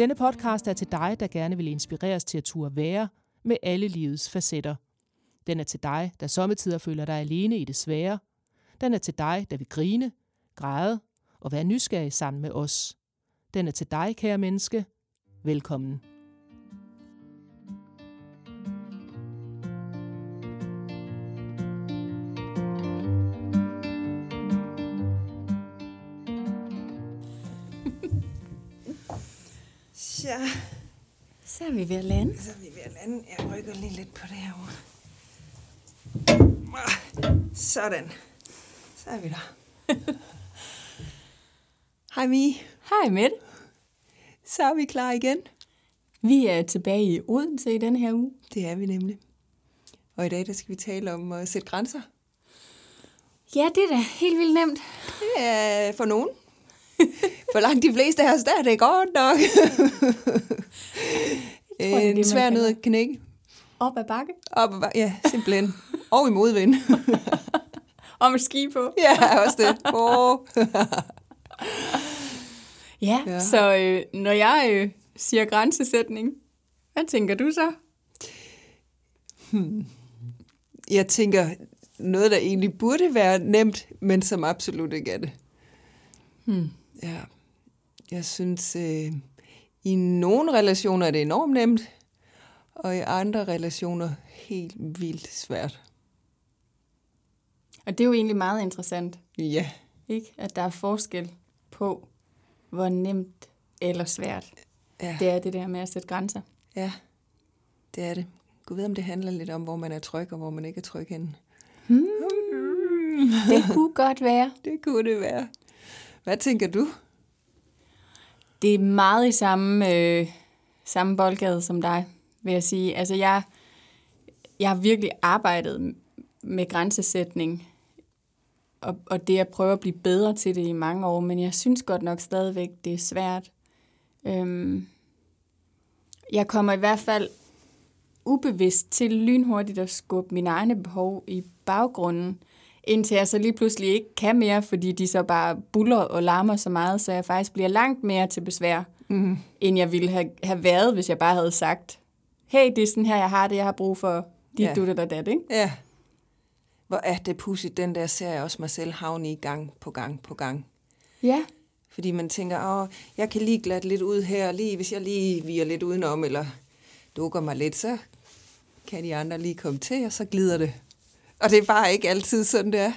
Denne podcast er til dig, der gerne vil inspireres til at turde være med alle livets facetter. Den er til dig, der sommetider føler dig alene i det svære. Den er til dig, der vil grine, græde og være nysgerrig sammen med os. Den er til dig, kære menneske. Velkommen. Er vi ved at lande. så er vi ved at lande. Jeg rykker lige lidt på det her ord. Sådan. Så er vi der. Hej Mi. Hej Mette. Så er vi klar igen. Vi er tilbage i Odense i denne her uge. Det er vi nemlig. Og i dag der skal vi tale om at sætte grænser. Ja, det er da helt vildt nemt. Det er for nogen. For langt de fleste af os, der er det godt nok. det er det, en svær nød at knække. Op ad bakke. Op, ad bak- ja, simpelthen. Og i modvind. Og med ski på. ja, også det. Oh. Ja, Ja. så øh, når jeg øh, siger grænsesætning, hvad tænker du så? Jeg tænker, noget, der egentlig burde være nemt, men som absolut ikke er det. Hmm. Ja. Jeg synes, øh, i nogle relationer er det enormt nemt, og i andre relationer helt vildt svært. Og det er jo egentlig meget interessant, Ja, ikke? At der er forskel på, hvor nemt eller svært ja, det er det der med at sætte grænser. ja, det er det. Gud ved, om det handler lidt om, hvor man er tryg og hvor man ikke er tryg henne. Det kunne godt være. Det kunne det være. Hvad tænker du? Det er meget i samme, øh, samme boldgade som dig, vil jeg sige. Altså, jeg, jeg har virkelig arbejdet med grænsesætning, og, og det at prøve at blive bedre til det i mange år, men jeg synes godt nok stadigvæk, det er svært. Øhm, jeg kommer i hvert fald ubevidst til lynhurtigt at skubbe mine egne behov i baggrunden, indtil jeg så lige pludselig ikke kan mere, fordi de så bare buller og larmer så meget, så jeg faktisk bliver langt mere til besvær, Mm. end jeg ville have, have været, hvis jeg bare havde sagt, hey, det er sådan her, jeg har det, jeg har brug for dit, Ja. ja. du, dat, dat, ikke? Ja. Hvor er det pudsigt, den der ser jeg også mig selv havne i gang på gang på gang. Ja, Fordi man tænker, åh, jeg kan lige glatte lidt ud her, lige, hvis jeg lige viger lidt udenom, eller dukker mig lidt, så kan de andre lige komme til, og så glider det. Og det er bare ikke altid sådan, det er.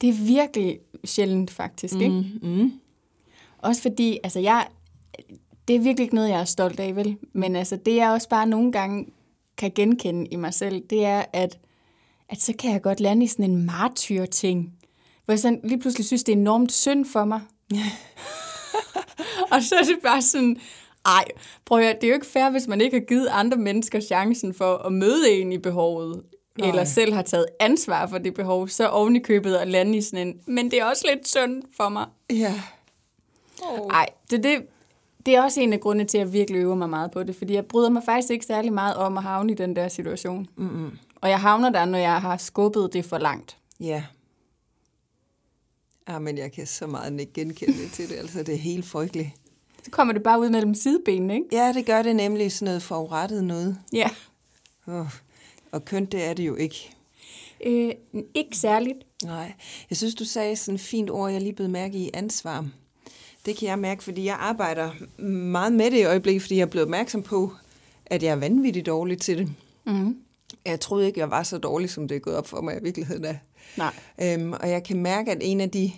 det er virkelig sjældent faktisk, mm. ikke? Mm. Også fordi, altså jeg, det er virkelig ikke noget, jeg er stolt af, vel? Men altså, det jeg også bare nogle gange kan genkende i mig selv, det er, at, at så kan jeg godt lande i sådan en martyr-ting. Hvor jeg sådan lige pludselig synes, det er enormt synd for mig. og så er det bare sådan, ej, prøv at høre, det er jo ikke fair, hvis man ikke har givet andre mennesker chancen for at møde en i behovet. Nej. Eller selv har taget ansvar for det behov, så oven i købet at lande i sådan en, men det er også lidt synd for mig. Ja. Nej, det, det, det er også en af grundene til, at jeg virkelig øver mig meget på det, fordi jeg bryder mig faktisk ikke særlig meget om at havne i den der situation. Mm-mm. Og jeg havner der, når jeg har skubbet det for langt. Ja. Ja, men jeg kan så meget ikke genkende det til det. Altså, det er helt frygteligt. Så kommer det bare ud mellem sidebenene, ikke? Ja, det gør det nemlig sådan noget forurettet noget. Ja. Oh. Og kønt, det er det jo ikke. Øh, ikke særligt. Nej, jeg synes, du sagde sådan et fint ord, jeg lige blev mærke i ansvar. Det kan jeg mærke, fordi jeg arbejder meget med det i øjeblikket, fordi jeg er blevet opmærksom på, at jeg er vanvittigt dårlig til det. Mm. Jeg troede ikke, jeg var så dårlig, som det er gået op for mig i virkeligheden er. Nej. Øhm, og jeg kan mærke, at en af de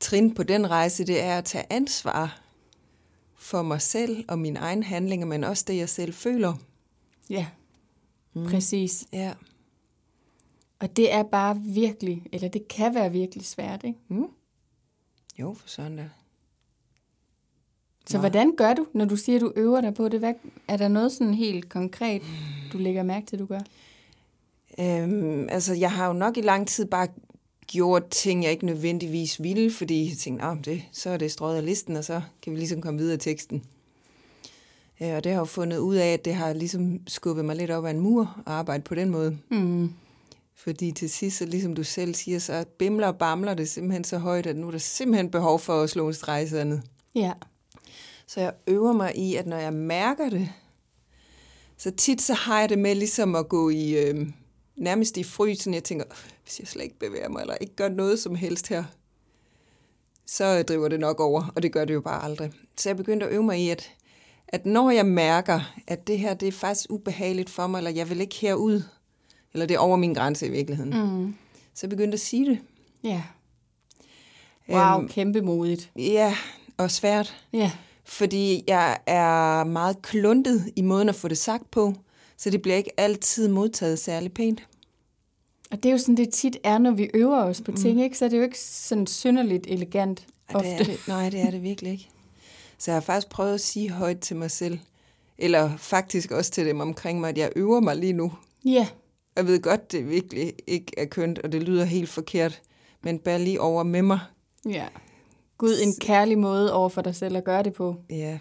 trin på den rejse, det er at tage ansvar for mig selv og mine egne handlinger, men også det, jeg selv føler. Ja, mm. præcis. Ja. Og det er bare virkelig, eller det kan være virkelig svært, ikke? Mm. Jo, for sådan der. Så Nå. hvordan gør du, når du siger, at du øver dig på det? Hvad, er der noget sådan helt konkret, du lægger mærke til, du gør? Øhm, altså, jeg har jo nok i lang tid bare gjort ting, jeg ikke nødvendigvis ville, fordi jeg tænkte, oh, det, så er det strøget af listen, og så kan vi ligesom komme videre i teksten. Øh, og det har jeg jo fundet ud af, at det har ligesom skubbet mig lidt op ad en mur at arbejde på den måde. Mm. Fordi til sidst, så ligesom du selv siger, så bimler og bamler det simpelthen så højt, at nu er der simpelthen behov for at slå en streg i sandet. Ja. Så jeg øver mig i, at når jeg mærker det, så tit så har jeg det med ligesom at gå i øh, nærmest i frysen. Jeg tænker, hvis jeg slet ikke bevæger mig, eller ikke gør noget som helst her, så driver det nok over, og det gør det jo bare aldrig. Så jeg begyndte at øve mig i, at, at når jeg mærker, at det her det er faktisk ubehageligt for mig, eller jeg vil ikke herud, eller det er over min grænse i virkeligheden, mm. så jeg begyndte at sige det. Ja. Wow, Øhm, kæmpe modigt. Ja, og svært. Ja. Fordi jeg er meget kluntet i måden at få det sagt på, så det bliver ikke altid modtaget særlig pænt. Og det er jo sådan, det tit er, når vi øver os på ting, ikke? Så er det jo ikke sådan synderligt elegant Ej, det er ofte. det, nej, det er det virkelig ikke. Så jeg har faktisk prøvet at sige højt til mig selv, eller faktisk også til dem omkring mig, at jeg øver mig lige nu. Ja, Jeg ved godt, det virkelig ikke er kønt, og det lyder helt forkert, men bær lige over med mig. ja. Gud, en kærlig måde over for dig selv at gøre det på. Ja,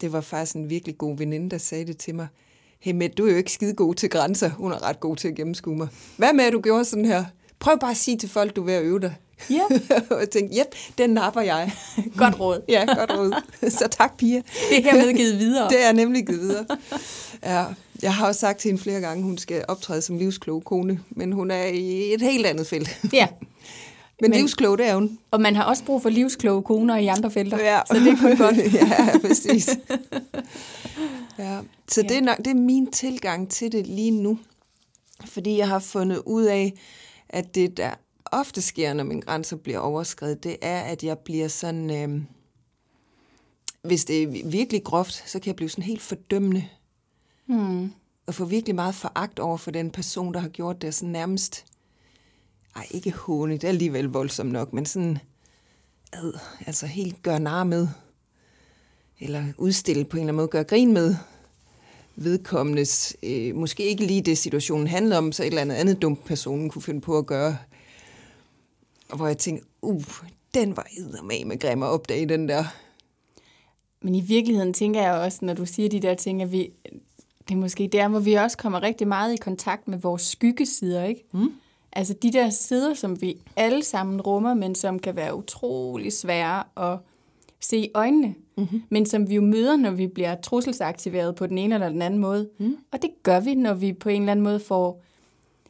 det var faktisk en virkelig god veninde, der sagde det til mig. Hey Mette, du er jo ikke skide god til grænser. Hun er ret god til at gennemskue mig. Hvad med, at du gjorde sådan her? Prøv bare at sige til folk, du er ved at øve dig. Ja, og tænkte, yep, den napper jeg. godt råd. Ja, godt råd. Så tak, piger. Det er hermed givet videre. Det er nemlig givet videre. Ja, jeg har også sagt til hende flere gange, hun skal optræde som livsklog kone, men hun er i et helt andet felt. Ja, Men, Men- men livsklog, det er hun. og man har også brug for livskloge koner i andre felter. Ja. Så det er kun godt. ja, præcis. Ja. Så Ja. det er, nok, det er min tilgang til det lige nu. Fordi jeg har fundet ud af, at det, der ofte sker, når mine grænser bliver overskrevet, det er, at jeg bliver sådan... Øh, hvis det er virkelig groft, så kan jeg blive sådan helt fordømmende. Hmm. Og få virkelig meget foragt over for den person, der har gjort det, sådan nærmest... Ej, ikke håne, det er alligevel voldsomt nok, men sådan... Ad, altså helt gøre nar med. Eller udstille på en eller anden måde, gøre grin med vedkommendes, øh, måske ikke lige det situationen handler om, så et eller andet andet dumt personen kunne finde på at gøre. Og hvor jeg tænkte, uh, den var eddermag med grim at opdage den der. Men i virkeligheden tænker jeg også, når du siger de der ting, at vi, det er måske der, hvor vi også kommer rigtig meget i kontakt med vores skyggesider, ikke? Mm. Altså de der sider, som vi alle sammen rummer, men som kan være utrolig svære at se i øjnene, mm-hmm. men som vi jo møder, når vi bliver trusselsaktiveret på den ene eller den anden måde. Mm. Og det gør vi, når vi på en eller anden måde får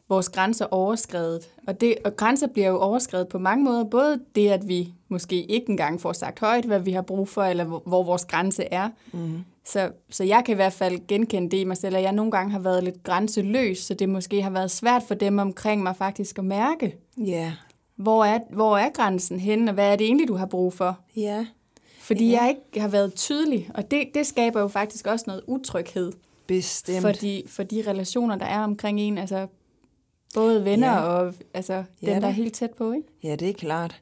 vores grænser overskrevet. Og, det, og grænser bliver jo overskrevet på mange måder. Både det, at vi måske ikke engang får sagt højt, hvad vi har brug for, eller hvor, hvor vores grænse er. Mm. Så, så jeg kan i hvert fald genkende det i mig selv, at jeg nogle gange har været lidt grænseløs, så det måske har været svært for dem omkring mig faktisk at mærke, Ja, hvor er, hvor er grænsen henne, og hvad er det egentlig, du har brug for? ja, Fordi jeg ikke har været tydelig, og det, det skaber jo faktisk også noget utryghed bestemt. for de, for de relationer, der er omkring en, altså både venner Ja. og altså, dem, Ja, der er helt tæt på, ikke? Ja, det er klart.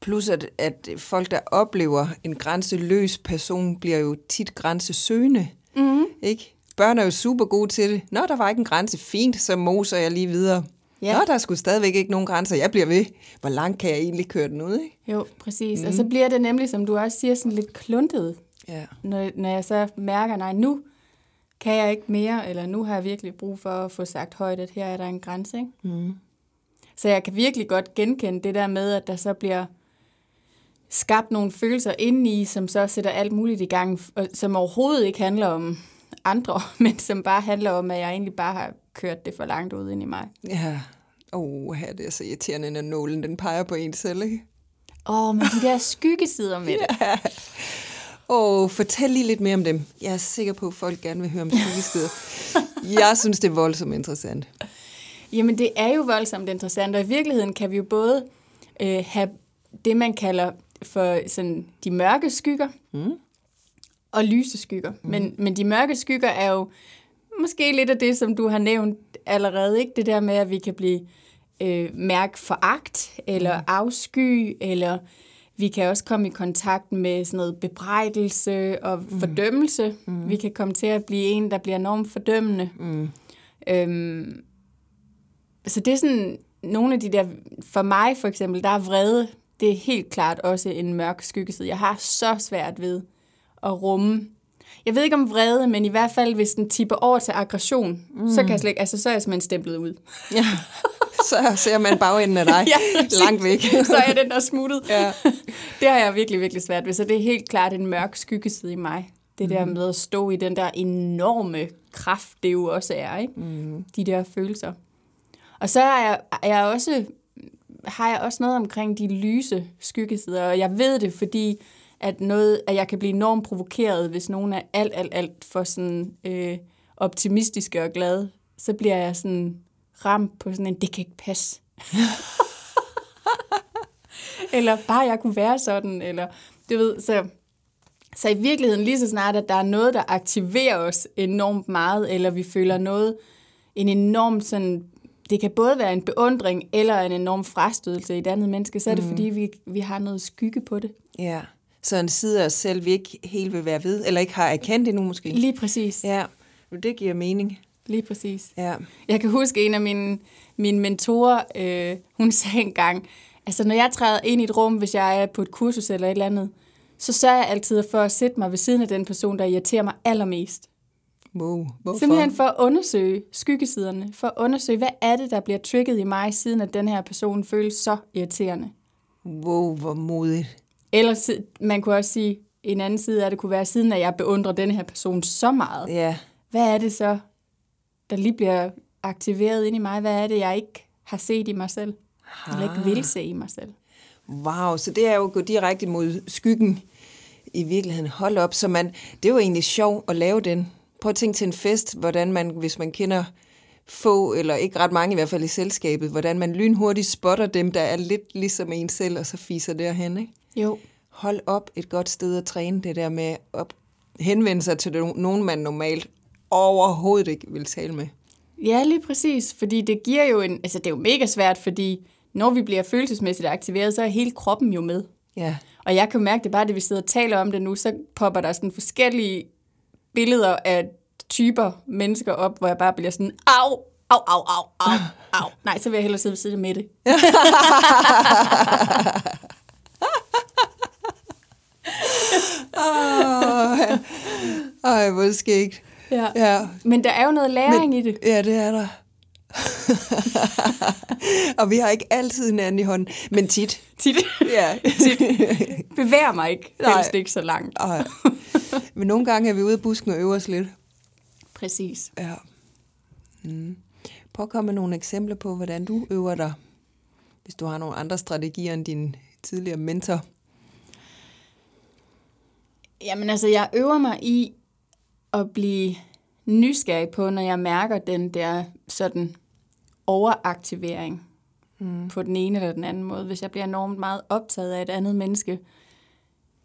Plus at, at folk, der oplever en grænseløs person, bliver jo tit grænsesøgende. Mm. Ikke? Børn er jo super gode til det. Nå, der var ikke en grænse. Fint, så moser jeg lige videre. Ja. Nå, der er sgu stadigvæk ikke nogen grænser. Jeg bliver ved. Hvor langt kan jeg egentlig køre den ud, ikke? Jo, præcis. Mm. Og så bliver det nemlig, som du også siger, sådan lidt kluntet, Ja. når, når jeg så mærker, nej, nu kan jeg ikke mere, eller nu har jeg virkelig brug for at få sagt højt, at her er der en grænse. Ikke? Mm. Så jeg kan virkelig godt genkende det der med, at der så bliver skabt nogle følelser indeni, som så sætter alt muligt i gang, som overhovedet ikke handler om andre, men som bare handler om, at jeg egentlig bare har kørt det for langt ud ind i mig. Ja. Oh, her det er så irriterende, når nålen den peger på en selv, ikke? Åh, oh, men de der skyggesider med det. Åh, fortæl lige lidt mere om dem. Jeg er sikker på, at folk gerne vil høre om skyggesteder. jeg synes, det er voldsomt interessant. Jamen, det er jo voldsomt interessant, og i virkeligheden kan vi jo både øh, have det, man kalder for sådan, de mørke skygger, mm. og lyse skygger. Mm. Men, men de mørke skygger er jo måske lidt af det, som du har nævnt allerede, ikke? Det der med, at vi kan blive øh, mærke foragt, eller mm. afsky, eller vi kan også komme i kontakt med sådan noget bebrejdelse og mm. fordømmelse. Mm. Vi kan komme til at blive en, der bliver enormt fordømmende. Mm. Øhm, så det er sådan nogle af de der, for mig for eksempel, der er vrede, det er helt klart også en mørk skyggeside. Jeg har så svært ved at rumme. Jeg ved ikke om vrede, men i hvert fald, hvis den tipper over til aggression, mm. så, kan jeg slet, ikke- altså, så er jeg simpelthen stemplet ud. Ja. så ser man bagenden af dig Ja, langt væk. så er den der smuttet. Ja. Det har jeg virkelig, virkelig svært ved. Så det er helt klart en mørk skyggeside i mig. Det der Mhm. med at stå i den der enorme kraft, det jo også er, ikke? Mm. De der følelser. Og så er jeg, er jeg også, har jeg også noget omkring de lyse skyggesider, og jeg ved det, fordi at, noget, at jeg kan blive enormt provokeret, hvis nogen er alt, alt, alt for sådan, øh, optimistiske og glade. Så bliver jeg sådan ramt på sådan en, det kan ikke passe. eller bare jeg kunne være sådan, eller du ved, så, så i virkeligheden lige så snart, at der er noget, der aktiverer os enormt meget, eller vi føler noget, en enorm sådan, det kan både være en beundring, eller en enorm frastødelse i et andet menneske, så er det fordi, vi, vi har noget skygge på det. ja. Så en side af os selv, vi ikke helt vil være ved, eller ikke har erkendt endnu måske. Lige præcis. Ja, men det giver mening. Lige præcis. Ja. Jeg kan huske en af mine, mine mentorer, øh, hun sagde engang, altså når jeg træder ind i et rum, hvis jeg er på et kursus eller et eller andet, så sørger jeg altid for at sætte mig ved siden af den person, der irriterer mig allermest. Wow. Hvorfor? Simpelthen for at undersøge skyggesiderne, for at undersøge, hvad er det, der bliver trigget i mig, siden at den her person føles så irriterende. Wow, hvor modigt. Eller man kunne også sige, en anden side af det kunne være, siden at jeg beundrer den her person så meget. Ja. Hvad er det så, der lige bliver aktiveret ind i mig? Hvad er det, jeg ikke har set i mig selv? Eller ikke vil se i mig selv? Wow, så det er jo at gå direkte mod skyggen i virkeligheden. Hold op, så man, det er jo egentlig sjovt at lave den. Prøv at tænke til en fest, hvordan man, hvis man kender få, eller ikke ret mange i hvert fald i selskabet, hvordan man lynhurtigt spotter dem, der er lidt ligesom en selv, og så fiser derhen, ikke? Jo. Hold op et godt sted at træne det der med at henvende sig til no- nogen, man normalt overhovedet ikke vil tale med. Ja, lige præcis. Fordi det giver jo en... Altså, det er jo mega svært, fordi når vi bliver følelsesmæssigt aktiveret, så er hele kroppen jo med. Ja, Og jeg kan mærke det bare, at vi sidder og taler om det nu, så popper der sådan forskellige billeder af typer mennesker op, hvor jeg bare bliver sådan, au, au, au, au, au, au. Nej, så vil jeg hellere sidde ved siden af Mette. Ej hvor skægt. Ja. Ja, Men der er jo noget læring Men, i det. Ja, det er der. og vi har ikke altid hinanden i hånden, men tit. Tit. Ja. Bevæger mig ikke. Nej. Helst ikke så langt. Ej. Men nogle gange er vi ude af busken og øver os lidt. Præcis. Ja. Mm. Prøv at komme med nogle eksempler på, hvordan du øver dig, hvis du har nogle andre strategier end din tidligere mentor. Jamen altså, jeg øver mig i at blive nysgerrig på, når jeg mærker den der sådan overaktivering mm. på den ene eller den anden måde. Hvis jeg bliver enormt meget optaget af et andet menneske,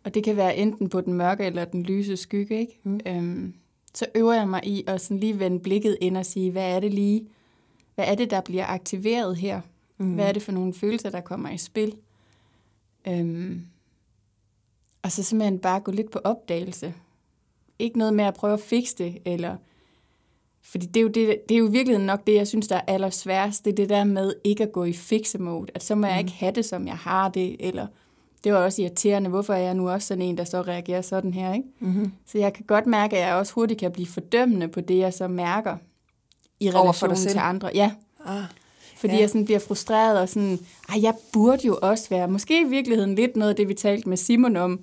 og det kan være enten på den mørke eller den lyse skygge, ikke? Mm. Øhm, så øver jeg mig i at sådan lige vende blikket ind og sige, hvad er det lige, hvad er det, der bliver aktiveret her? Mm. Hvad er det for nogle følelser, der kommer i spil? Øhm, og så simpelthen bare gå lidt på opdagelse. Ikke noget med at prøve at fikse det, eller... Fordi det er, jo det, det er jo virkelig nok det, jeg synes, der er allersværest. Det er det der med ikke at gå i fikse-mode. At så må jeg ikke have det, som jeg har det, eller... Det var også irriterende, hvorfor er jeg nu også sådan en, der så reagerer sådan her, ikke? Mm-hmm. Så jeg kan godt mærke, at jeg også hurtigt kan blive fordømmende på det, jeg så mærker i relation til andre. Ja, Ah, fordi ja. jeg sådan bliver frustreret og sådan, ej, jeg burde jo også være, måske i virkeligheden lidt noget af det, vi talte med Simon om,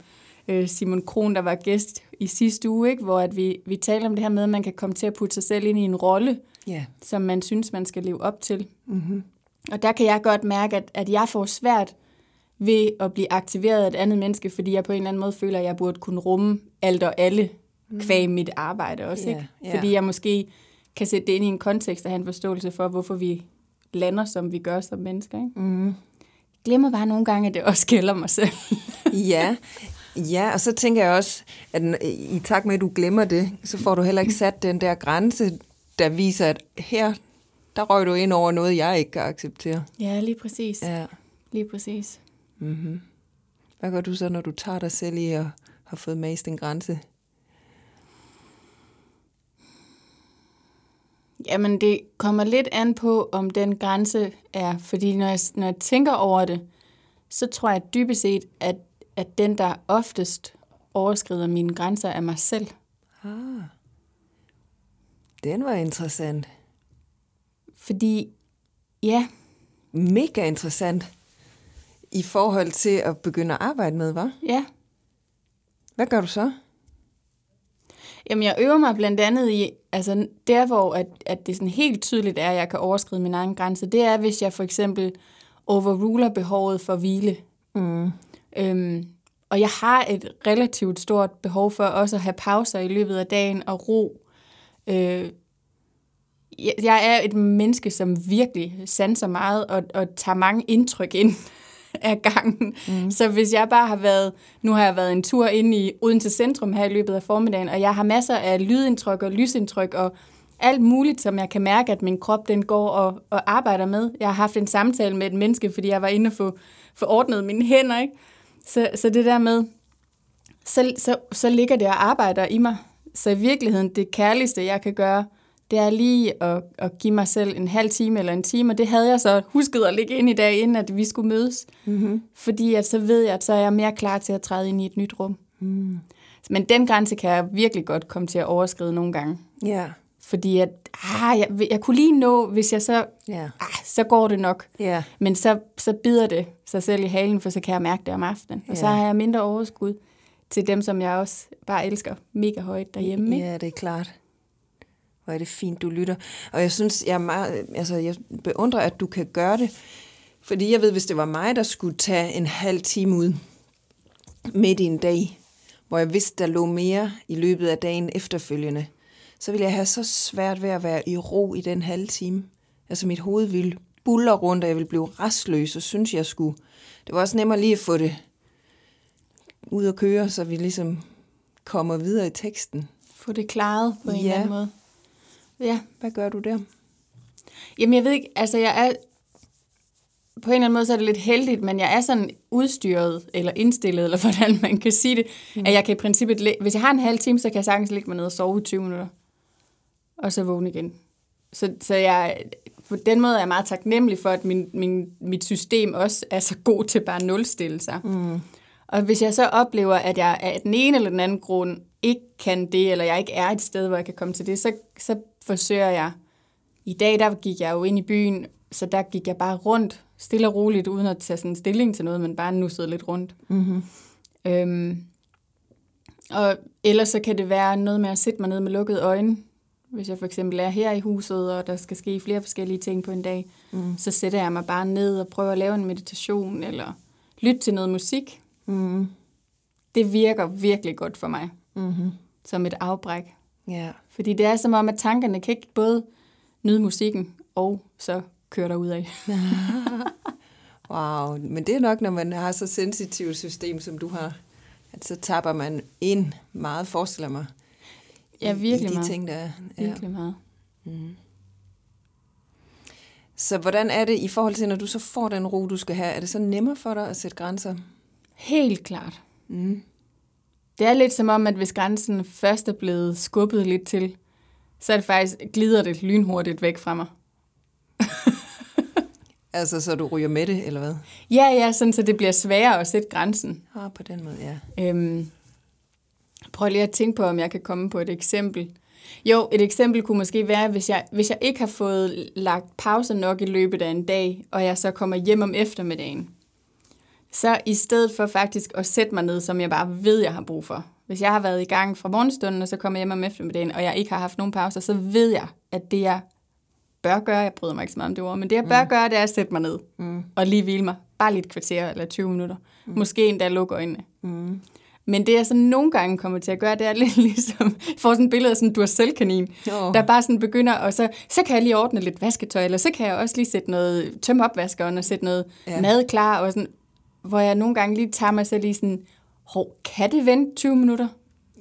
øh, Simon Kron, der var gæst i sidste uge, ikke? hvor at vi, vi talte om det her med, at man kan komme til at putte sig selv ind i en rolle, ja. som man synes, man skal leve op til. Mm-hmm. Og der kan jeg godt mærke, at, at jeg får svært ved at blive aktiveret af et andet menneske, fordi jeg på en eller anden måde føler, at jeg burde kunne rumme alt og alle kvæg mit arbejde også. Ja, Ikke? ja. Fordi jeg måske kan sætte det ind i en kontekst og have en forståelse for, hvorfor vi lander, som vi gør som mennesker. Ikke? Mm. Jeg glemmer bare nogle gange, at det også gælder mig selv. Ja. ja, og så tænker jeg også, at i takt med, at du glemmer det, så får du heller ikke sat den der grænse, der viser, at her, der røg du ind over noget, jeg ikke kan acceptere. ja, lige præcis. Ja. Lige præcis. Mm-hmm. Hvad gør du så, når du tager dig selv i at have fået mast en grænse? Jamen, det kommer lidt an på, om den grænse er, fordi når jeg, når jeg tænker over det, så tror jeg dybest set, at, at den, der oftest overskrider mine grænser, er mig selv. Ah. Den var interessant. Fordi, ja, mega interessant i forhold til at begynde at arbejde med, hva'? Ja. Hvad gør du så? Jamen, jeg øver mig blandt andet i, altså der hvor at, at det sådan helt tydeligt er, at jeg kan overskride min egen grænse, det er, hvis jeg for eksempel overruler behovet for hvile. Mm. Øhm, og jeg har et relativt stort behov for også at have pauser i løbet af dagen og ro. Øh, jeg, er et menneske, som virkelig sanser meget og, og tager mange indtryk ind af gangen. Mm. Så hvis jeg bare har været, nu har jeg været en tur ind i Odense Centrum her i løbet af formiddagen, og jeg har masser af lydindtryk og lysindtryk og alt muligt, som jeg kan mærke, at min krop den går og, og arbejder med. Jeg har haft en samtale med et menneske, fordi jeg var inde og få, få ordnet mine hænder, ikke? Så, så det der med, så, så, så ligger det og arbejder i mig. Så i virkeligheden, det kærligste, jeg kan gøre, det er lige at, at give mig selv en halv time eller en time, og det havde jeg så husket at lægge ind i dag, inden at vi skulle mødes. Mm-hmm. Fordi at så ved jeg, at så er jeg mere klar til at træde ind i et nyt rum. Mm. Men den grænse kan jeg virkelig godt komme til at overskride nogle gange. Ja, Fordi at, ah, jeg, jeg kunne lige nå, hvis jeg så, ja, ah, så går det nok. ja. Men så, så bider det sig selv i halen, for så kan jeg mærke det om aftenen. Og så har jeg mindre overskud til dem, som jeg også bare elsker mega højt derhjemme. Ikke? Ja, det er klart. Hvor er det fint, du lytter. Og jeg synes, jeg, er meget, altså, jeg beundrer, at du kan gøre det. Fordi jeg ved, hvis det var mig, der skulle tage en halv time ud midt i en dag, hvor jeg vidste, der lå mere i løbet af dagen efterfølgende, så ville jeg have så svært ved at være i ro i den halve time. Altså mit hoved ville buller rundt, og jeg ville blive restløs, og synes, jeg skulle. Det var også nemmere lige at få det ud at køre, så vi ligesom kommer videre i teksten. Få det klaret på en Ja. eller anden måde. Ja, Hvad gør du der? Jamen, jeg ved ikke, altså jeg er, på en eller anden måde så er det lidt heldigt, men jeg er sådan udstyret, eller indstillet, eller hvordan man kan sige det, mm. at jeg kan i princippet, hvis jeg har en halv time, så kan jeg sagtens ligge mig ned og sove i 20 minutter, og så vågne igen. Så, så jeg, på den måde er jeg meget taknemmelig for, at min, min, mit system også er så god til bare at nulstille sig. Mm. Og hvis jeg så oplever, at jeg af den ene eller den anden grund ikke kan det, eller jeg ikke er et sted, hvor jeg kan komme til det, så, så forsøger jeg. I dag, der gik jeg jo ind i byen, så der gik jeg bare rundt, stille og roligt, uden at tage sådan en stilling til noget, men bare nussede lidt rundt. Mm-hmm. Øhm, og ellers så kan det være noget med at sætte mig ned med lukkede øjne. Hvis jeg for eksempel er her i huset, og der skal ske flere forskellige ting på en dag, Mm. så sætter jeg mig bare ned og prøver at lave en meditation, eller lytte til noget musik. Mm. Det virker virkelig godt for mig, Mm-hmm. som et afbræk. Ja. Fordi det er som om, at tankerne kan ikke både nyde musikken, og så køre derud af. Wow, men det er nok, når man har så sensitivt system, som du har, at så tapper man ind meget, forestiller mig. Ja, i- virkelig i de meget. ting, der er. Ja. Virkelig meget. Mm. Så hvordan er det i forhold til, når du så får den ro, du skal have? Er det så nemmere for dig at sætte grænser? Helt klart. Mm. Det er lidt som om, at hvis grænsen først er blevet skubbet lidt til, så er det faktisk, glider det lynhurtigt væk fra mig. Altså, så du ryger med det, eller hvad? Ja, ja, sådan så det bliver sværere at sætte grænsen. Ah, på den måde, ja. Øhm, prøv lige at tænke på, om jeg kan komme på et eksempel. Jo, et eksempel kunne måske være, hvis jeg, hvis jeg ikke har fået lagt pause nok i løbet af en dag, og jeg så kommer hjem om eftermiddagen, så i stedet for faktisk at sætte mig ned, som jeg bare ved, jeg har brug for. Hvis jeg har været i gang fra morgenstunden, og så kommer jeg hjem om eftermiddagen, og jeg ikke har haft nogen pauser, så ved jeg, at det jeg bør gøre, jeg bryder mig ikke så meget om det ord, men det jeg bør mm. gøre, det er at sætte mig ned Mm. og lige hvile mig. Bare lige et kvarter eller 20 minutter. Mm. Måske endda lukke øjnene. Mm. Men det, jeg så nogle gange kommer til at gøre, det er lidt ligesom, jeg får sådan et billede af sådan en duracell-kanin, Oh. der bare sådan begynder, og så, så kan jeg lige ordne lidt vasketøj, eller så kan jeg også lige sætte noget, tømme opvaskeren og sætte noget ja. mad klar, og sådan, hvor jeg nogle gange lige tager mig selv lige sådan, hov, kan det vente 20 minutter?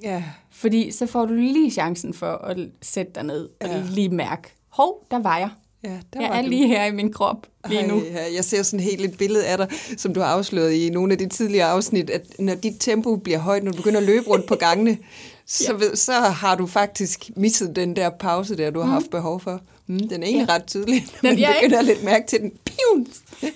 Ja, Fordi så får du lige chancen for at sætte dig ned og Ja. lige mærke, hov, der var jeg. Ja der Jeg var er du. lige her i min krop lige nu. Ej, jeg ser sådan helt et billede af dig, som du har afsløret i nogle af de tidligere afsnit, at når dit tempo bliver højt, når du begynder at løbe rundt på gangene, så, Ja. så har du faktisk misset den der pause der, du har haft behov for. Mm, den er egentlig Ja. ret tydelig, når man Den- ikke? begynder at lidt mærke til den. Pium!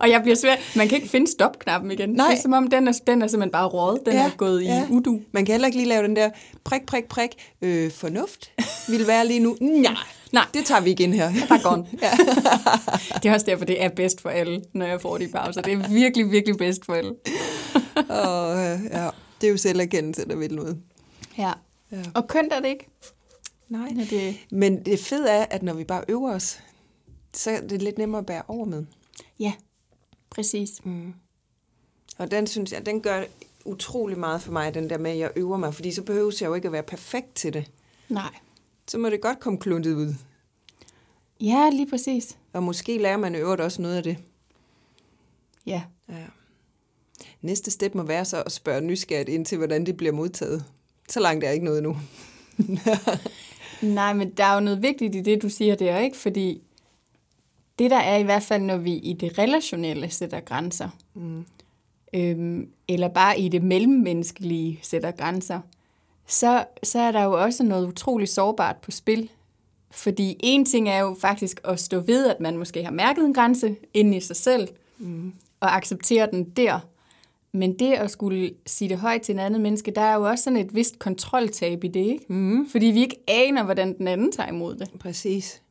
Og jeg bliver svær. Man kan ikke finde stopknappen igen. Nej. Det er som om, den er, den er simpelthen bare rådet. Den ja, er gået ja. i udu. Man kan heller ikke lige lave den der prik, prik, prik. Øh, fornuft vil være lige nu. Nej, Nej. Det tager vi igen her. Der går. Ja. det er også derfor, det er bedst for alle, når jeg får de pauser. Det er virkelig, virkelig bedst for alle. Og, ja, det er jo selverkendelse, der vil noget. Ja. Ja. Og kønt er det ikke. Nej. Ja, det, Men det fede er, at når vi bare øver os, så er det lidt nemmere at bære over med. ja, præcis. Og den synes jeg, den gør utrolig meget for mig, den der med, at jeg øver mig. Fordi så behøver jeg jo ikke at være perfekt til det. Nej. Så må det godt komme kluntet ud. Ja, lige præcis. Og måske lærer man øvrigt også noget af det. Ja. Ja. Næste step må være så at spørge nysgerrigt ind til, hvordan det bliver modtaget. Så langt er ikke noget nu. Nej, men der er jo noget vigtigt i det, du siger der, ikke? Fordi det der er i hvert fald, når vi i det relationelle sætter grænser, mm. øhm, eller bare i det mellemmenneskelige sætter grænser, så, så er der jo også noget utroligt sårbart på spil. Fordi en ting er jo faktisk at stå ved, at man måske har mærket en grænse inde i sig selv, mm. og acceptere den der. Men det at skulle sige det højt til en anden menneske, der er jo også sådan et vist kontroltab i det, ikke? Mm. Fordi vi ikke aner, hvordan den anden tager imod det. Præcis.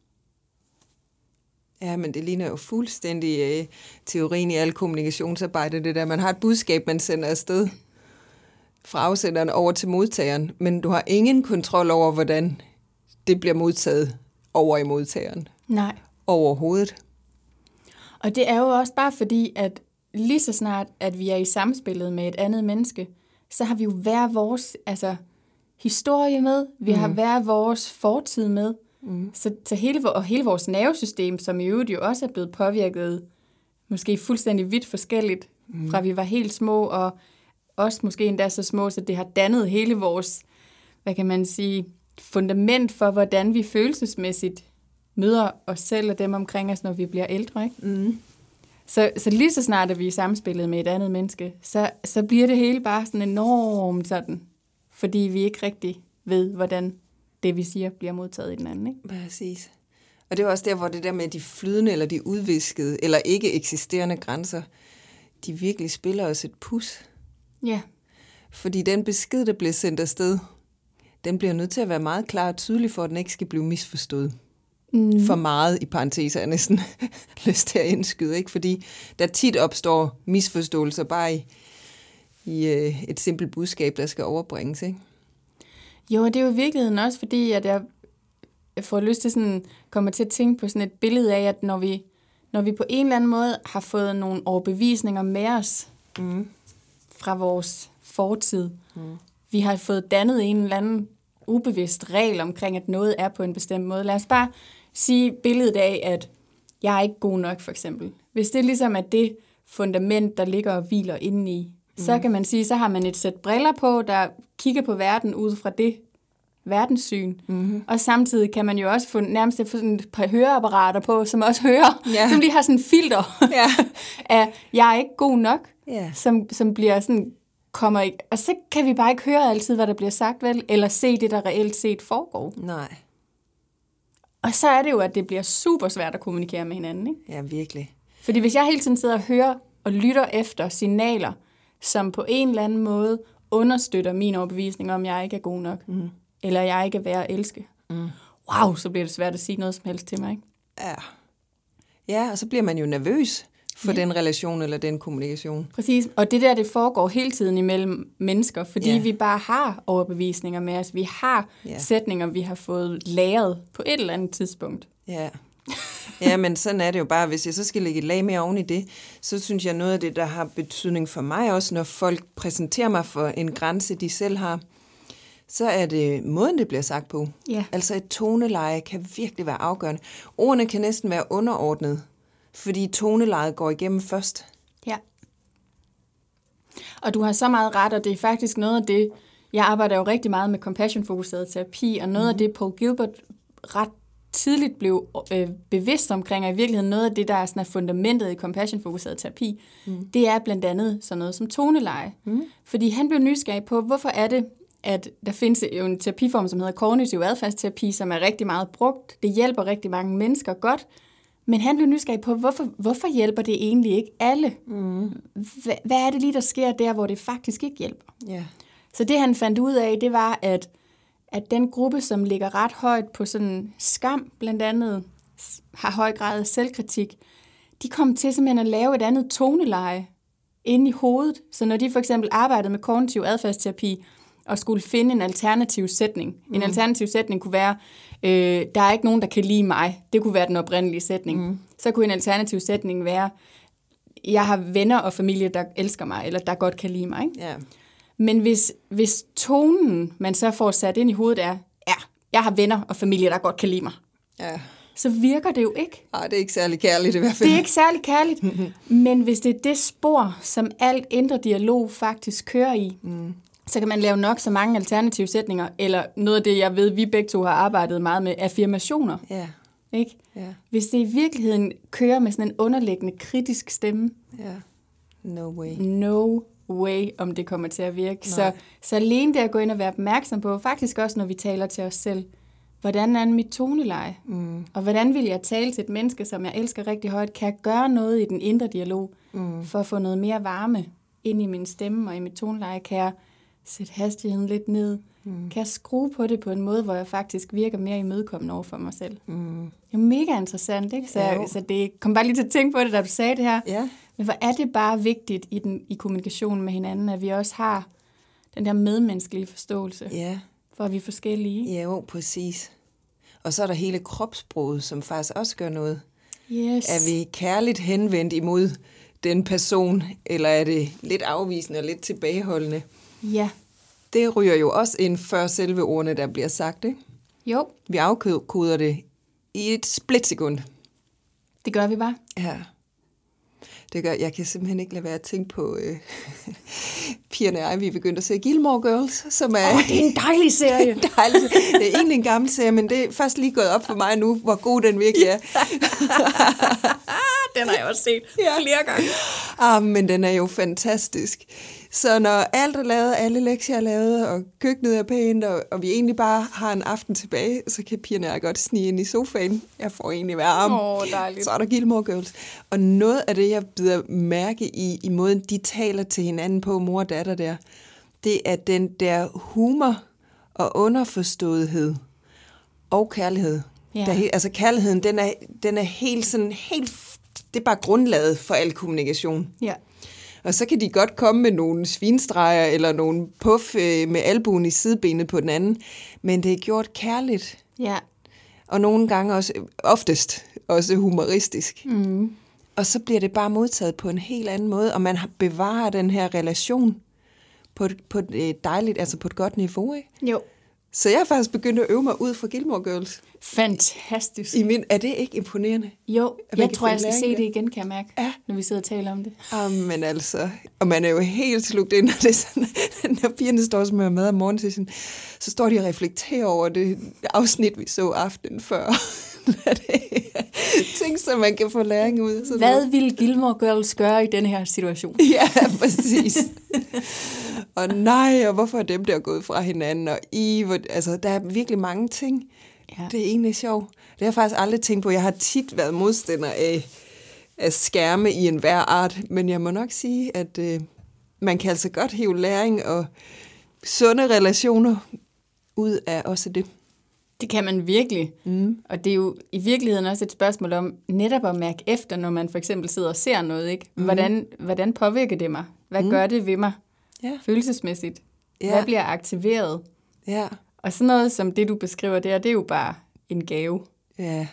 Ja, men det ligner jo fuldstændig øh, teorien i al kommunikationsarbejde, det der. Man har et budskab, man sender afsted fra afsenderen over til modtageren, men du har ingen kontrol over, hvordan det bliver modtaget over i modtageren. Nej. Overhovedet. Og det er jo også bare fordi, at lige så snart, at vi er i samspillet med et andet menneske, så har vi jo hver vores altså, historie med, vi mm. har hver vores fortid med. Mm. Så, så hele, og hele vores nervesystem, som i øvrigt jo også er blevet påvirket, måske fuldstændig vidt forskelligt, mm. fra vi var helt små, og også måske endda så små, så det har dannet hele vores, hvad kan man sige, fundament for, hvordan vi følelsesmæssigt møder os selv og dem omkring os, når vi bliver ældre. Ikke? Mm. Så, så lige så snart at vi er samspillet med et andet menneske, så, så bliver det hele bare sådan enormt sådan, fordi vi ikke rigtig ved, hvordan det, vi siger, bliver modtaget i den anden. Ikke? Præcis. Og det er også der, hvor det der med de flydende eller de udviskede eller ikke eksisterende grænser, de virkelig spiller os et pus. Ja, Fordi den besked, der bliver sendt afsted, den bliver nødt til at være meget klar og tydelig, for at den ikke skal blive misforstået. Mm. For meget i parenteser er næsten lyst til at indskyde, ikke? Fordi der tit opstår misforståelser bare i, i øh, et simpelt budskab, der skal overbringes, ikke? Jo, det er jo i virkeligheden også fordi, at jeg, jeg får lyst til sådan, kommer til at tænke på sådan et billede af, at når vi, når vi på en eller anden måde har fået nogle overbevisninger med os Mm. Fra vores fortid, mm. vi har fået dannet en eller anden ubevidst regel omkring, at noget er på en bestemt måde. Lad os bare sige billedet af, at jeg er ikke god nok, for eksempel. Hvis det ligesom er det fundament, der ligger og hviler indeni, mm. så kan man sige, så har man et sæt briller på, der kigger på verden ud fra det verdenssyn. Mm-hmm. Og samtidig kan man jo også få nærmest få sådan et par høreapparater på, som også hører, Ja. som lige har sådan en filter Ja. af, jeg er ikke god nok, Ja. som, som bliver sådan, kommer ikke, og så kan vi bare ikke høre altid, hvad der bliver sagt, vel? Eller se det, der reelt set foregår. Nej. Og så er det jo, at det bliver super svært at kommunikere med hinanden, ikke? Ja, virkelig. Fordi hvis jeg hele tiden sidder og hører og lytter efter signaler, som på en eller anden måde understøtter min overbevisning om, at jeg ikke er god nok, mm. Eller jeg ikke er værd at elske, mm. wow, så bliver det svært at sige noget som helst til mig, ikke? Ja. Ja, og så bliver man jo nervøs for ja. den relation eller den kommunikation. Præcis, og det der, det foregår hele tiden imellem mennesker, fordi Ja. vi bare har overbevisninger med os. Vi har Ja. sætninger, vi har fået læret på et eller andet tidspunkt. Ja. Ja, men sådan er det jo bare. Hvis jeg så skal lægge et lag mere oven i det, så synes jeg noget af det, der har betydning for mig også, når folk præsenterer mig for en grænse, de selv har, så er det måden, det bliver sagt på. Ja. Altså et toneleje kan virkelig være afgørende. Ordene kan næsten være underordnet, fordi tonelejet går igennem først. Ja. Og du har så meget ret, og det er faktisk noget af det, jeg arbejder jo rigtig meget med compassion-fokuseret terapi, og noget mm. af det, Paul Gilbert ret tidligt blev øh, bevidst omkring, og i virkeligheden noget af det, der er, sådan er fundamentet i compassion-fokuseret terapi, mm. det er blandt andet sådan noget som toneleje. Mm. Fordi han blev nysgerrig på, hvorfor er det, at der findes jo en terapiform, som hedder kognitiv adfærdsterapi, som er rigtig meget brugt. Det hjælper rigtig mange mennesker godt, men han blev nysgerrig på, hvorfor, hvorfor hjælper det egentlig ikke alle? Mm. Hvad, hvad er det lige, der sker der, hvor det faktisk ikke hjælper? Ja. Så det han fandt ud af, det var, at at den gruppe, som ligger ret højt på sådan skam, blandt andet, har høj grad af selvkritik, de kom til simpelthen at lave et andet toneleje inde i hovedet. Så når de for eksempel arbejdede med kognitiv adfærdsterapi og skulle finde en alternativ sætning. Mm. En alternativ sætning kunne være, øh, der er ikke nogen, der kan lide mig. Det kunne være den oprindelige sætning. Mm. Så kunne en alternativ sætning være, jeg har venner og familie, der elsker mig, eller der godt kan lide mig. Ikke? Ja. Men hvis, hvis tonen, man så får sat ind i hovedet, er, ja, jeg har venner og familie, der godt kan lide mig, Ja. så virker det jo ikke. Ej, det er ikke særlig kærligt i hvert fald. Det er ikke særlig kærligt. Men hvis det er det spor, som alt indre dialog faktisk kører i, mm. Så kan man lave nok så mange alternative sætninger, eller noget af det, jeg ved, vi begge to har arbejdet meget med, affirmationer. Ja, Ikke? ja, Hvis det i virkeligheden kører med sådan en underliggende kritisk stemme, ja. No way. no way, om det kommer til at virke. Så, Nej. så alene det at gå ind og være opmærksom på, faktisk også når vi taler til os selv, hvordan er mit toneleje? Mm. Og hvordan vil jeg tale til et menneske, som jeg elsker rigtig højt? Kan jeg gøre noget i den indre dialog, mm. for at få noget mere varme ind i min stemme og i mit toneleje? Kan jeg sætte hastigheden lidt ned? Mm. Kan jeg skrue på det på en måde, hvor jeg faktisk virker mere imødekommende over for mig selv? Mm. Det er jo mega interessant, ikke? Så, Jo. så det kom bare lige til at tænke på det, da du sagde det her. Ja, Men hvor er det bare vigtigt i, den, i kommunikationen med hinanden, at vi også har den der medmenneskelige forståelse, ja, for at vi er forskellige. ja, jo, præcis. Og så er der hele kropssproget, som faktisk også gør noget. Yes. Er vi kærligt henvendt imod den person, eller er det lidt afvisende og lidt tilbageholdende? Ja. Det ryger jo også ind før selve ordene, der bliver sagt. Ikke? Jo, Vi afkoder det i et splitsekund. det gør vi bare. Ja. Det gør, jeg kan simpelthen ikke lade være at tænke på øh, pigerne og jeg, vi er begyndt at se Gilmore Girls, som er... Åh, det er en dejlig serie. dejligt. Det er egentlig en gammel serie, men det er først lige gået op for mig nu, hvor god den virkelig er. Den har jeg også set Ja. flere gange. Ah, men den er jo fantastisk. Så når alt er lavet, alle lektier er lavet, og køkkenet er pænt, og, og vi egentlig bare har en aften tilbage, så kan pigerne og jeg godt snige ind i sofaen. Jeg får egentlig varme. Åh, dejligt. Så er der Gilmore Girls. Og noget af det, jeg bider mærke i, i måden, de taler til hinanden på, mor og datter der, det er den der humor og underforståethed og kærlighed. Ja. Der, er altså kærligheden, den er, den er helt sådan, helt, det er bare grundlaget for al kommunikation. Ja. Og så kan de godt komme med nogle svinstreger eller nogle puff øh, med albuen i sidebenet på den anden, men det er gjort kærligt. Ja. Og nogle gange også, oftest også humoristisk. Mm. Og så bliver det bare modtaget på en helt anden måde, og man bevarer den her relation på et, på et øh, dejligt, altså på et godt niveau. Ikke? Jo. Så jeg er faktisk begyndt at øve mig ud fra Gilmore Girls. Fantastisk. I min, er det ikke imponerende? Jo, jeg tror, jeg skal se det igen, kan jeg mærke, Ja. når vi sidder og taler om det. Ah, men altså, og man er jo helt slugt ind, og det sådan, når pigerne står og smører mad om morgenen, så, sådan, så står de og reflekterer over det afsnit, vi så aftenen før. ting, som man kan få læring ud af. Sådan Hvad noget. ville Gilmore Girls gøre i denne her situation? Ja, præcis. Og nej, og hvorfor er dem der gået fra hinanden? Og i, hvor, altså, der er virkelig mange ting. Ja. Det er egentlig sjovt. Det har jeg faktisk aldrig tænkt på. Jeg har tit været modstander af, af skærme i enhver art, men jeg må nok sige, at øh, man kan altså godt hive læring og sunde relationer ud af også det. Det kan man virkelig. Mm. Og det er jo i virkeligheden også et spørgsmål om netop at mærke efter, når man for eksempel sidder og ser noget. Ikke? Hvordan, hvordan påvirker det mig? Hvad mm. gør det ved mig Ja. følelsesmæssigt? Ja. Hvad bliver aktiveret? Ja, Og sådan noget som det, du beskriver der, det er jo bare en gave. ja.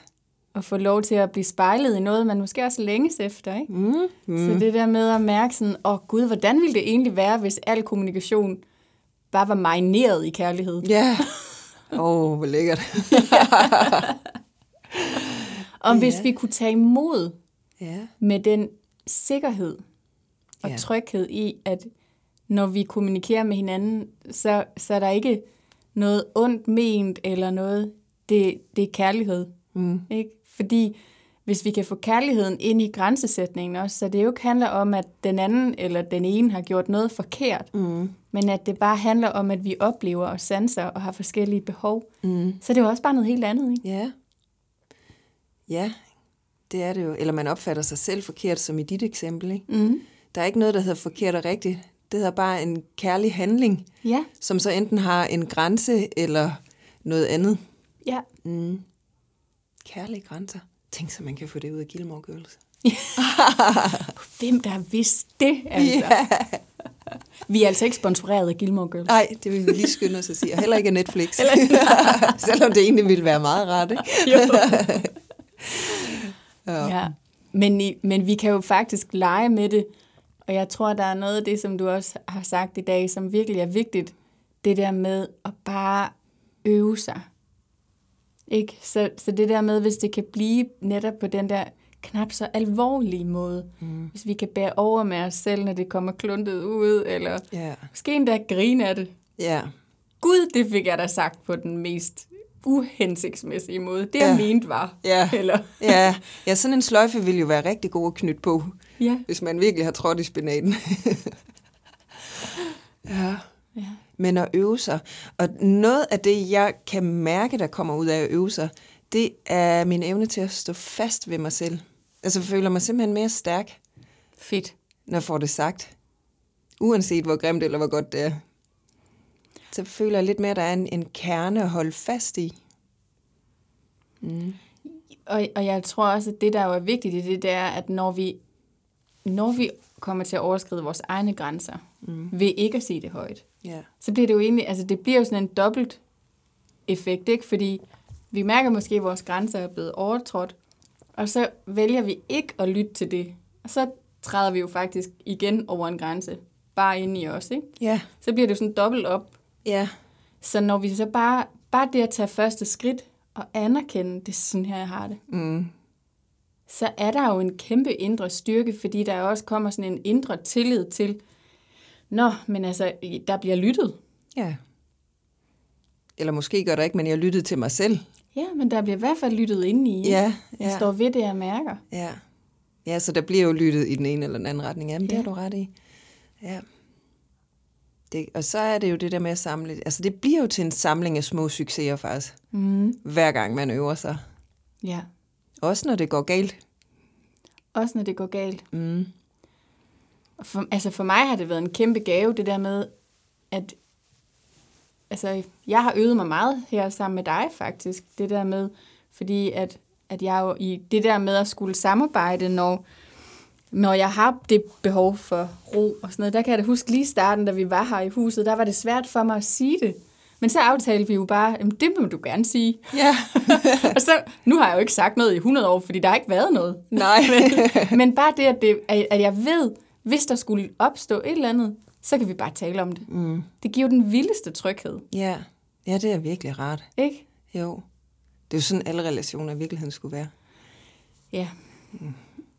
At få lov til at blive spejlet i noget, man måske også længes efter. Ikke? Mm. Mm. Så det der med at mærke sådan, åh oh, gud, hvordan ville det egentlig være, hvis al kommunikation bare var marineret i kærlighed? Ja. Åh, oh, hvor lækkert. Om hvis Ja. vi kunne tage imod ja. med den sikkerhed og ja. tryghed i, at når vi kommunikerer med hinanden, så, så er der ikke noget ondt ment eller noget. Det, det er kærlighed. Mm. Ikke? Fordi hvis vi kan få kærligheden ind i grænsesætningen også, så det jo ikke handler om, at den anden eller den ene har gjort noget forkert, Mm. men at det bare handler om, at vi oplever og sanser og har forskellige behov, Mm. så det er jo også bare noget helt andet. Ikke? Ja. Ja, det er det jo. Eller man opfatter sig selv forkert, som i dit eksempel. Ikke? Mm. Der er ikke noget, der hedder forkert og rigtigt. Det hedder bare en kærlig handling, Ja, som så enten har en grænse eller noget andet. Ja. Mm. Kærlige grænser. Tænk så, man kan få det ud af Gilmore Girls. Hvem der har vidst det, altså? Ja. Vi er altså ikke sponsoreret af Gilmore Girls. Nej, det vil vi lige skynde os at sige. Og heller ikke af Netflix. Selvom det egentlig ville være meget rart, ikke? Jo. Ja. Ja. Men, men vi kan jo faktisk lege med det, og jeg tror, der er noget af det, som du også har sagt i dag, som virkelig er vigtigt. Det der med at bare øve sig. Ikke? Så, så det der med, hvis det kan blive netop på den der knap så alvorlige måde. Mm. Hvis vi kan bære over med os selv, når det kommer kluntet ud, eller Ja. måske endda grine af det. Ja. Gud, det fik jeg da sagt på den mest uhensigtsmæssige måde. Det, jeg Ja. mente var. Ja. Eller, Ja. ja, sådan en sløjfe vil jo være rigtig god at knytte på, ja. hvis man virkelig har trådt i spinaten. ja. ja. Men at øve sig. Og noget af det, jeg kan mærke, der kommer ud af at øve sig, det er min evne til at stå fast ved mig selv. Altså jeg føler mig simpelthen mere stærk, Fedt. når jeg får det sagt. Uanset hvor grimt eller hvor godt det er. Så føler jeg lidt mere, at der er en, en kerne at holde fast i. Mm. Og, og jeg tror også, at det, der jo er vigtigt i det, det er, at når vi, når vi kommer til at overskride vores egne grænser, mm. ved ikke at sige det højt, Ja. så bliver det jo egentlig, altså det bliver jo sådan en dobbelt effekt, ikke? Fordi vi mærker måske, at vores grænser er blevet overtrådt, og så vælger vi ikke at lytte til det. Og så træder vi jo faktisk igen over en grænse, bare inde i os, ikke? Ja. Så bliver det jo sådan dobbelt op. Ja. Så når vi så bare, bare det at tage første skridt og anerkende, det er sådan her, jeg har det, Mm. så er der jo en kæmpe indre styrke, fordi der også kommer sådan en indre tillid til, Nå, men altså, der bliver lyttet. Ja. Eller måske gør der ikke, men jeg lyttede til mig selv. Ja, men der bliver i hvert fald lyttet ind i. Ja, Jeg ja. står ved det, jeg mærker. Ja. Ja, så der bliver jo lyttet i den ene eller den anden retning. Jamen, det Ja. har du ret i. Ja. Det, og så er det jo det der med at samle. Altså, det bliver jo til en samling af små succeser faktisk. Mm. Hver gang man øver sig. Ja, Også når det går galt. også når det går galt. Mm. For, altså for mig har det været en kæmpe gave, det der med, at altså, jeg har øvet mig meget her sammen med dig faktisk. Det der med, fordi at, at jeg jo i det der med at skulle samarbejde, når, når jeg har det behov for ro og sådan noget, der kan jeg da huske lige starten, da vi var her i huset, der var det svært for mig at sige det. Men så aftalte vi jo bare, "Jamen, det må du gerne sige. Ja. og så, nu har jeg jo ikke sagt noget i 100 år, fordi der har ikke været noget. Nej. men, men bare det, at, det, at jeg ved, hvis der skulle opstå et eller andet, så kan vi bare tale om det. Mm. Det giver den vildeste tryghed, Ja. Ja, det er virkelig rart. ikke? Jo. Det er jo sådan, alle relationer i virkeligheden skulle være. Ja.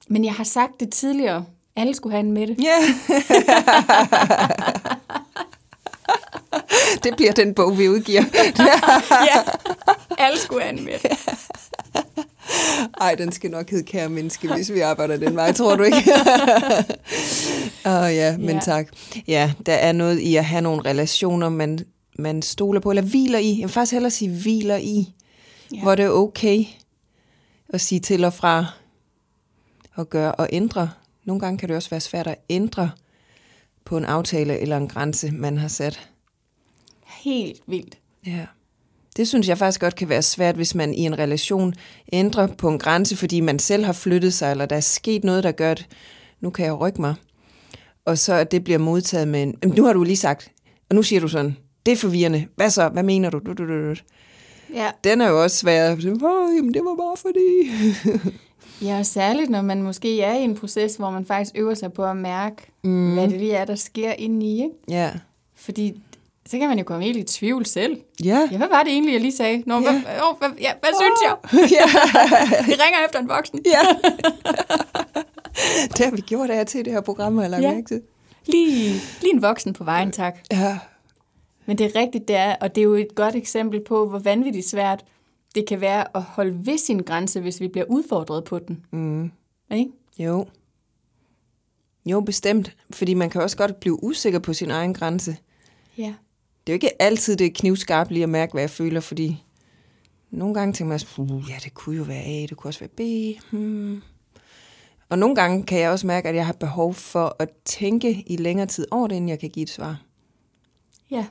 Men jeg har sagt det tidligere. Alle skulle have en Mette. Ja. det bliver den bog, vi udgiver. ja, alle skulle have en Mette. Ej, den skal nok hedde kære menneske, hvis vi arbejder den vej, tror du ikke? Åh oh, ja, men Ja. tak. Ja, der er noget i at have nogle relationer, man, man stoler på, eller hviler i. Jeg vil faktisk hellere sige hviler i, ja. hvor det er okay at sige til og fra, og gøre og ændre. Nogle gange kan det også være svært at ændre på en aftale eller en grænse, man har sat. Helt vildt. Ja. Det synes jeg faktisk godt kan være svært, hvis man i en relation ændrer på en grænse, fordi man selv har flyttet sig, eller der er sket noget, der gør, at nu kan jeg rykke mig. Og så at det bliver modtaget med en, "Jamen, nu har du lige sagt, og nu siger du sådan, det er forvirrende. Hvad så? Hvad mener du? Du, du, du, du. Ja. Den er jo også svær. Åh, jamen, det var bare fordi. ja, og særligt når man måske er i en proces, hvor man faktisk øver sig på at mærke, mm. hvad det lige er, der sker inde i. Ikke? Ja. Fordi så kan man jo komme helt i tvivl selv. Ja. Ja, hvad var det egentlig, jeg lige sagde? Nå, Ja. hvad, åh, hvad, ja, hvad synes jeg? ja. Vi ringer efter en voksen. ja. det har vi gjort af til det her program, jeg lagt Ja. mærke til. Lige, lige en voksen på vejen, tak. Ja. Men det er rigtigt, det er, og det er jo et godt eksempel på, hvor vanvittigt svært det kan være at holde ved sin grænse, hvis vi bliver udfordret på den. Mm. Ikke? Jo. Jo, bestemt. Fordi man kan også godt blive usikker på sin egen grænse. Ja. Det er jo ikke altid, det er knivskarpt lige at mærke, hvad jeg føler, fordi nogle gange tænker man, uh, ja, det kunne jo være A, det kunne også være B. Hmm. Og nogle gange kan jeg også mærke, at jeg har behov for at tænke i længere tid over det, inden jeg kan give et svar. Ja.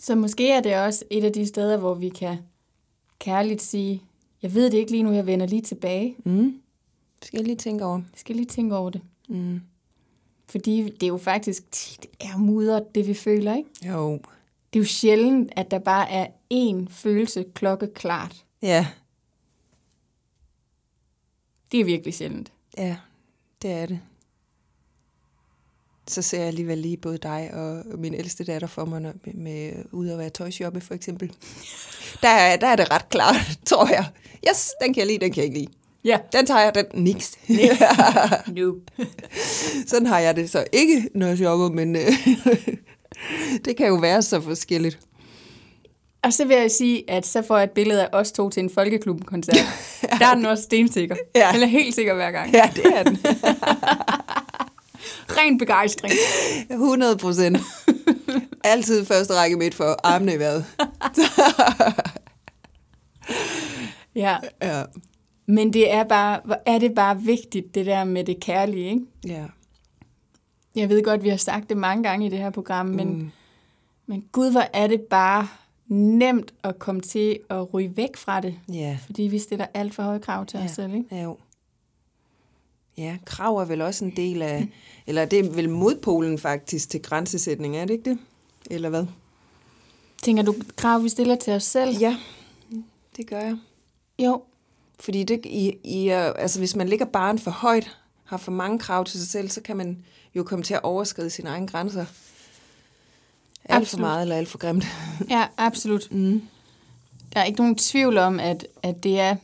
Så måske er det også et af de steder, hvor vi kan kærligt sige, jeg ved det ikke lige nu, jeg vender lige tilbage. Mm. Skal jeg lige tænke over. Skal lige tænke over det. Mm. Fordi det er jo faktisk tit er mudret, det vi føler, ikke? Jo. Det er jo sjældent, at der bare er én følelse klokkeklart. Ja, Det er virkelig sjældent. ja, det er det. Så ser jeg alligevel lige både dig og min ældste datter for mig, når, med, med ud at være tøjshoppe for eksempel. Der, er- der er det ret klart, tror jeg. Yes, den kan jeg lide, den kan jeg ikke lide. Ja. Den tager jeg, den niks. No. Sådan har jeg det så ikke, når jeg shopper, men øh, det kan jo være så forskelligt. Og så vil jeg sige, at så får jeg et billede af os to til en folkeklubben-koncert. Der er den også stensikker. Ja. Den er helt sikker hver gang. Ja, det er den. Ren begejstring. 100 procent. Altid første række midt for armene i vejret. Ja. Ja. Men det er bare, er det bare vigtigt, det der med det kærlige, ikke? ja. Jeg ved godt, vi har sagt det mange gange i det her program, men, Mm. men gud, hvor er det bare nemt at komme til at ryge væk fra det, Ja. fordi vi stiller alt for høje krav til Ja. os selv, ikke? Ja, jo. Ja, krav er vel også en del af, eller det er vel modpolen faktisk til grænsesætning, er det ikke det? Eller hvad? Tænker du, krav vi stiller til os selv? Ja, det gør jeg. Jo, Fordi det, i, i, altså hvis man ligger barn for højt, har for mange krav til sig selv, så kan man jo komme til at overskride sine egne grænser. Alt for Absolut. meget eller alt for grimt. ja, absolut. Mm. Der er ikke nogen tvivl om, at, at det er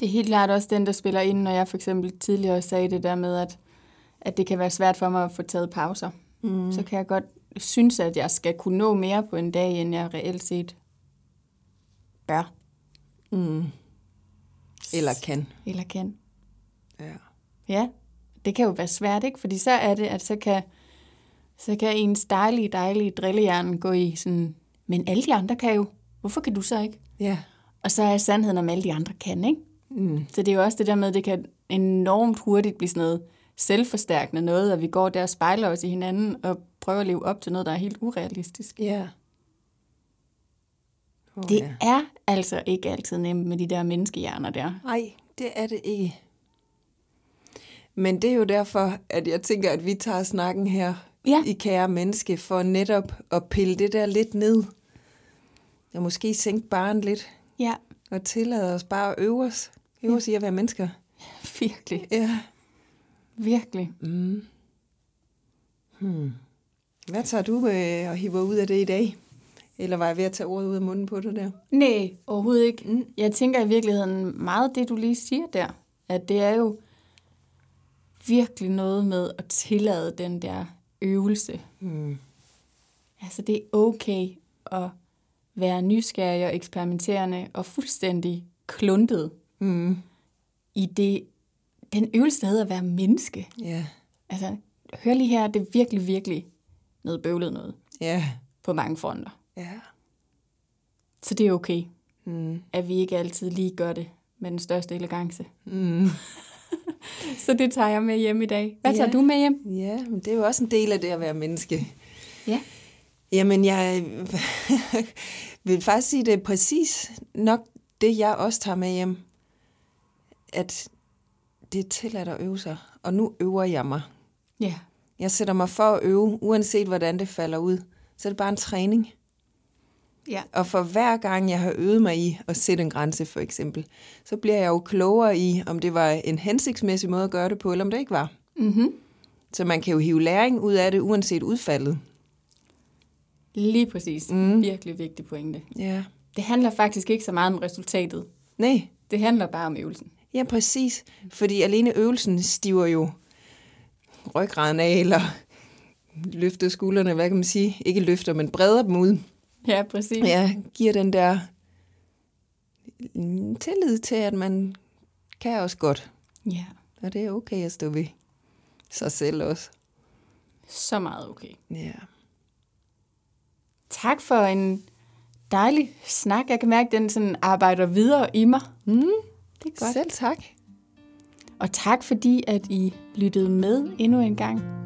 det er helt klart også den, der spiller ind, når jeg for eksempel tidligere sagde det der med, at, at det kan være svært for mig at få taget pauser. Mm. Så kan jeg godt synes, at jeg skal kunne nå mere på en dag, end jeg reelt set bør Mm. Eller kan. eller kan. Ja. Ja, det kan jo være svært, ikke? Fordi så er det, at så kan, så kan ens dejlige, dejlige drillehjerne gå i sådan, men alle de andre kan jo. Hvorfor kan du så ikke? Ja. Og så er sandheden om alle de andre kan, ikke? Mm. Så det er jo også det der med, at det kan enormt hurtigt blive sådan noget selvforstærkende noget, at vi går der og spejler os i hinanden og prøver at leve op til noget, der er helt urealistisk. Ja. Oh, Det ja. er altså ikke altid nemt med de der menneskehjerner der. Nej, det er det ikke. Men det er jo derfor, at jeg tænker, at vi tager snakken her Ja. i Kære Menneske, for netop at pille det der lidt ned. Og måske sænke barn lidt, Ja, og tillade os bare at øve os. Øve os i at være mennesker. virkelig. Ja. Virkelig. Mm. Hmm. Hvad tager du med og hiver ud af det i dag? Eller var jeg ved at tage ordet ud af munden på det der? Nej, overhovedet ikke. Mm. Jeg tænker i virkeligheden meget det, du lige siger der. At det er jo virkelig noget med at tillade den der øvelse. Mm. Altså det er okay at være nysgerrig og eksperimenterende og fuldstændig kluntet Mm. i det, den øvelse, der hedder at være menneske. Ja. Altså, hør lige her, det er virkelig, virkelig noget bøvlet noget Ja. på mange fronter. Ja. Så det er okay, Mm. at vi ikke altid lige gør det med den største elegance. Mm. Så det tager jeg med hjem i dag. Hvad tager Ja. du med hjem? Ja, men det er jo også en del af det at være menneske. Ja. Jamen, jeg vil faktisk sige, det er præcis nok det, jeg også tager med hjem. At det er tilladt at øve sig, og nu øver jeg mig. Ja. Jeg sætter mig for at øve, uanset hvordan det falder ud. Så er det bare en træning. Ja. Og for hver gang, jeg har øvet mig i at sætte en grænse, for eksempel, så bliver jeg jo klogere i, om det var en hensigtsmæssig måde at gøre det på, eller om det ikke var. Mm-hmm. Så man kan jo hive læring ud af det, uanset udfaldet. Lige præcis. Mm. Virkelig vigtig pointe. Ja. Det handler faktisk ikke så meget om resultatet. Nej, Det handler bare om øvelsen. Ja præcis. Fordi alene øvelsen stiver jo ryggraden af, eller løfter skuldrene, hvad kan man sige? Ikke løfter, men breder dem ud. Ja, præcis. Ja, giver den der tillid til, at man kan også godt. ja. Og det er okay at stå ved sig selv også. Så meget okay. Ja. Tak for en dejlig snak. Jeg kan mærke, at den sådan arbejder videre i mig. Mm, det er godt. selv tak. Og tak fordi, at I lyttede med endnu en gang.